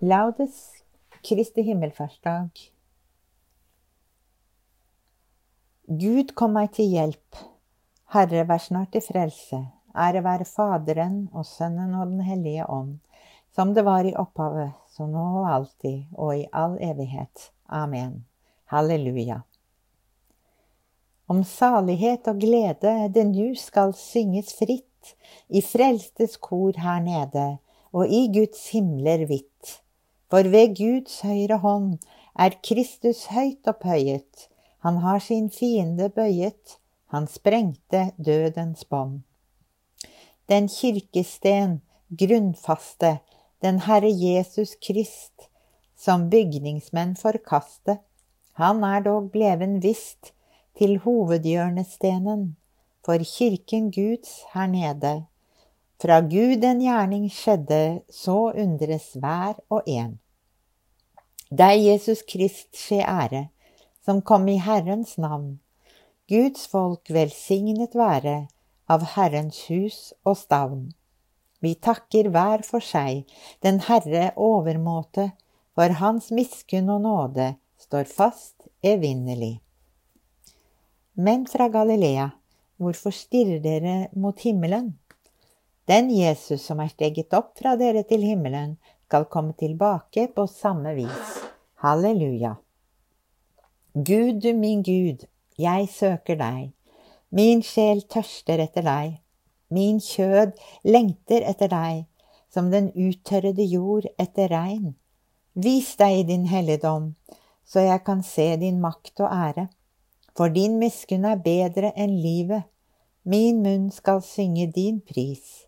Laudes Kristi himmelfartsdag. Gud kom meg til hjelp. Herre, vær snart til frelse. Ære være Faderen og Sønnen og Den hellige ånd, som det var i opphavet, så nå og alltid og i all evighet. Amen. Halleluja. Om salighet og glede det nu skal synges fritt i frelstes kor her nede og i Guds himler hvitt. For ved Guds høyre hånd er Kristus høyt opphøyet. Han har sin fiende bøyet. Han sprengte dødens bånd. Den kirkesten, grunnfaste, den Herre Jesus Krist, som bygningsmenn forkaste, han er dog bleven visst til hovedhjørnestenen for kirken Guds her nede. Fra Gud en gjerning skjedde, så undres hver og en. Deg, Jesus Krist, skje ære, som kom i Herrens navn. Guds folk velsignet være av Herrens hus og stavn. Vi takker hver for seg den Herre overmåte, for Hans miskunn og nåde står fast evinnelig. Men fra Galilea, hvorfor stirrer dere mot himmelen? Den Jesus som er steget opp fra dere til himmelen, skal komme tilbake på samme vis. Halleluja. Gud, du min Gud, jeg søker deg. Min sjel tørster etter deg. Min kjød lengter etter deg, som den uttørrede jord etter regn. Vis deg i din helligdom, så jeg kan se din makt og ære. For din miskunn er bedre enn livet. Min munn skal synge din pris.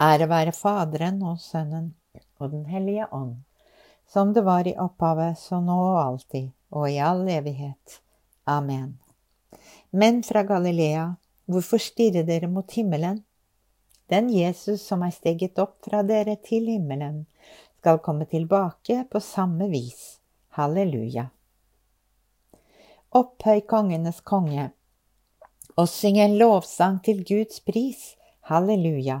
Ære være Faderen og Sønnen og Den hellige ånd, som det var i opphavet, så nå og alltid, og i all evighet. Amen. Men fra Galilea, hvorfor stirrer dere mot himmelen? Den Jesus som er steget opp fra dere til himmelen, skal komme tilbake på samme vis. Halleluja. Opphøy kongenes konge, og syng en lovsang til Guds pris. Halleluja.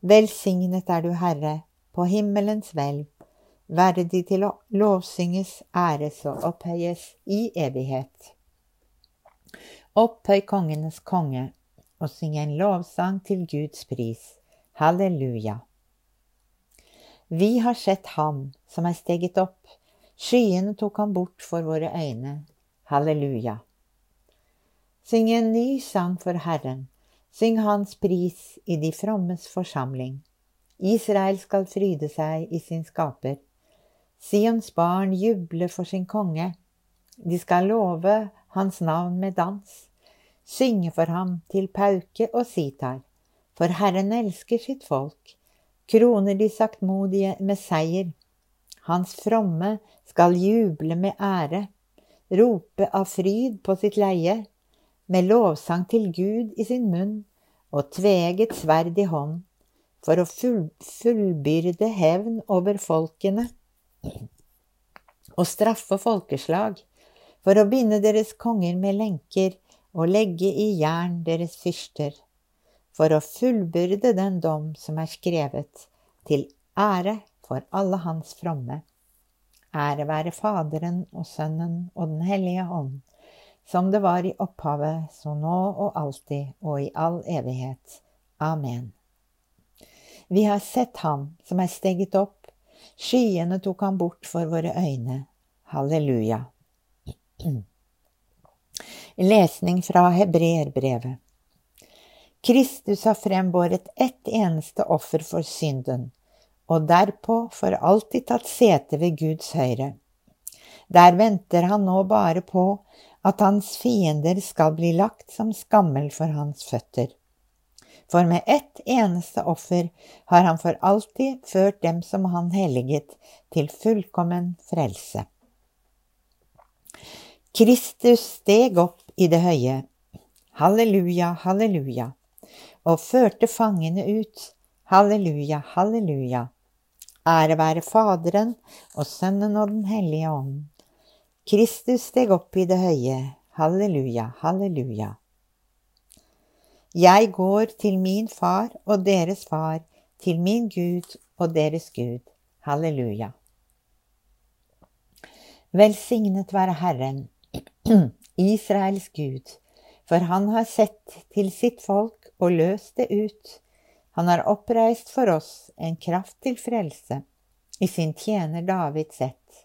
Velsignet er du, Herre, på himmelens hvelv. verdig til å lovsynges, æres og opphøyes i evighet. Opphøy kongenes konge, og syng en lovsang til Guds pris. Halleluja. Vi har sett ham som er steget opp, skyene tok ham bort for våre øyne. Halleluja. Syng en ny sang for Herren, syng Hans pris i de frommes forsamling. Israel skal fryde seg i sin skaper. Sions barn jubler for sin konge. De skal love hans navn med dans, synge for ham til pauke og sitar, for Herren elsker sitt folk, kroner de saktmodige med seier. Hans fromme skal juble med ære, rope av fryd på sitt leie, med lovsang til Gud i sin munn og tveget sverd i hånd, for å full, fullbyrde hevn over folkene og straffe folkeslag for å binde deres konger med lenker og legge i jern deres fyrster, for å fullbyrde den dom som er skrevet, til ære for alle hans fromme. Ære være Faderen og Sønnen og Den hellige ånd, som det var i opphavet, så nå og alltid og i all evighet. Amen. Vi har sett ham som er steget opp, skyene tok ham bort for våre øyne. Halleluja. Lesning fra Hebreerbrevet. Kristus har frembåret ett eneste offer for synden, og derpå for alltid tatt sete ved Guds høyre. Der venter han nå bare på at hans fiender skal bli lagt som skammel for hans føtter. For med ett eneste offer har han for alltid ført dem som han helliget, til fullkommen frelse. Kristus steg opp i det høye, halleluja, halleluja, og førte fangene ut, halleluja, halleluja. Ære være Faderen og Sønnen og Den hellige ånd. Kristus steg opp i det høye, halleluja, halleluja. Jeg går til min far og deres far, til min Gud og deres Gud. Halleluja. Velsignet være Herren Israels Gud, for han har sett til sitt folk og løst det ut. Han har oppreist for oss en kraft til frelse, i sin tjener Davids ett,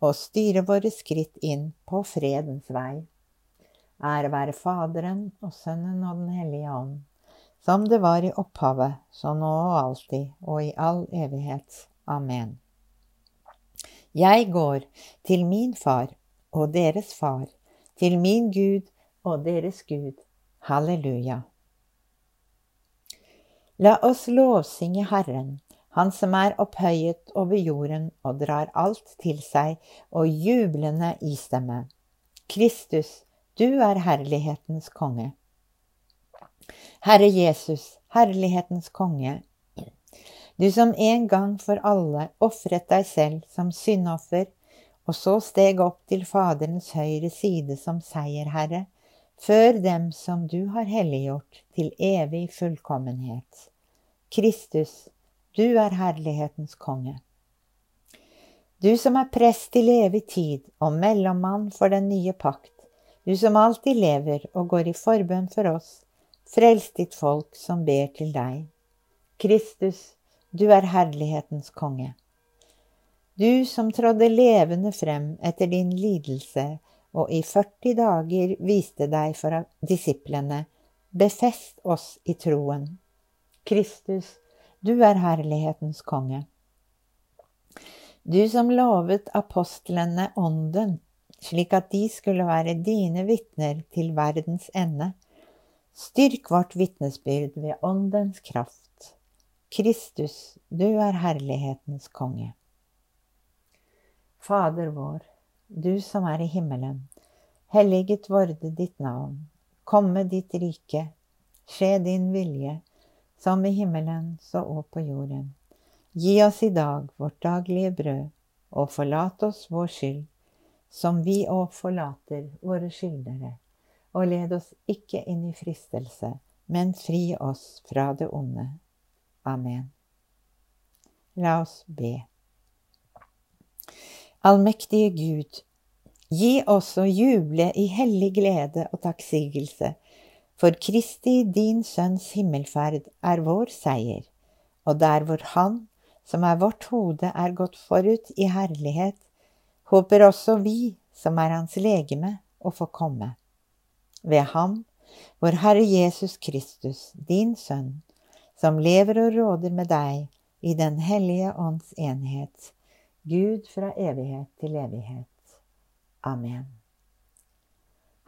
og styre våre skritt inn på fredens vei. Ære være Faderen og Sønnen og Den hellige ånd, som det var i opphavet, så nå og alltid og i all evighet. Amen. Jeg går til min far og deres far, til min Gud og deres Gud. Halleluja. La oss lovsynge Herren, Han som er opphøyet over jorden og drar alt til seg og jublende istemme. Kristus, du er herlighetens konge. Herre Jesus, herlighetens konge, du som en gang for alle ofret deg selv som syndoffer og så steg opp til Faderens høyre side som seierherre, før dem som du har helliggjort til evig fullkommenhet. Kristus, du er herlighetens konge. Du som er prest til evig tid og mellommann for den nye pakt, du som alltid lever og går i forbønn for oss, frels ditt folk som ber til deg. Kristus, du er herlighetens konge. Du som trådde levende frem etter din lidelse og i 40 dager viste deg for disiplene, befest oss i troen. Kristus, du er herlighetens konge. Du som lovet apostlene ånden, slik at de skulle være dine vitner til verdens ende. Styrk vårt vitnesbyrd ved åndens kraft. Kristus, du er herlighetens konge. Fader vår, du som er i himmelen. Helliget vorde ditt navn. Komme ditt rike. Skje din vilje, som i himmelen så og på jorden. Gi oss i dag vårt daglige brød, og forlat oss vår skyld, som vi òg forlater våre skyldnere. Og led oss ikke inn i fristelse, men fri oss fra det onde. Amen. La oss be. Allmektige Gud, gi oss å juble i hellig glede og takksigelse, for Kristi, din Sønns himmelferd, er vår seier, og der hvor Han, som er vårt hode, er gått forut i herlighet, håper også vi, som er hans legeme, å få komme. Ved ham, vår Herre Jesus Kristus, din Sønn, som lever og råder med deg i Den hellige ånds enhet, Gud fra evighet til evighet. Amen.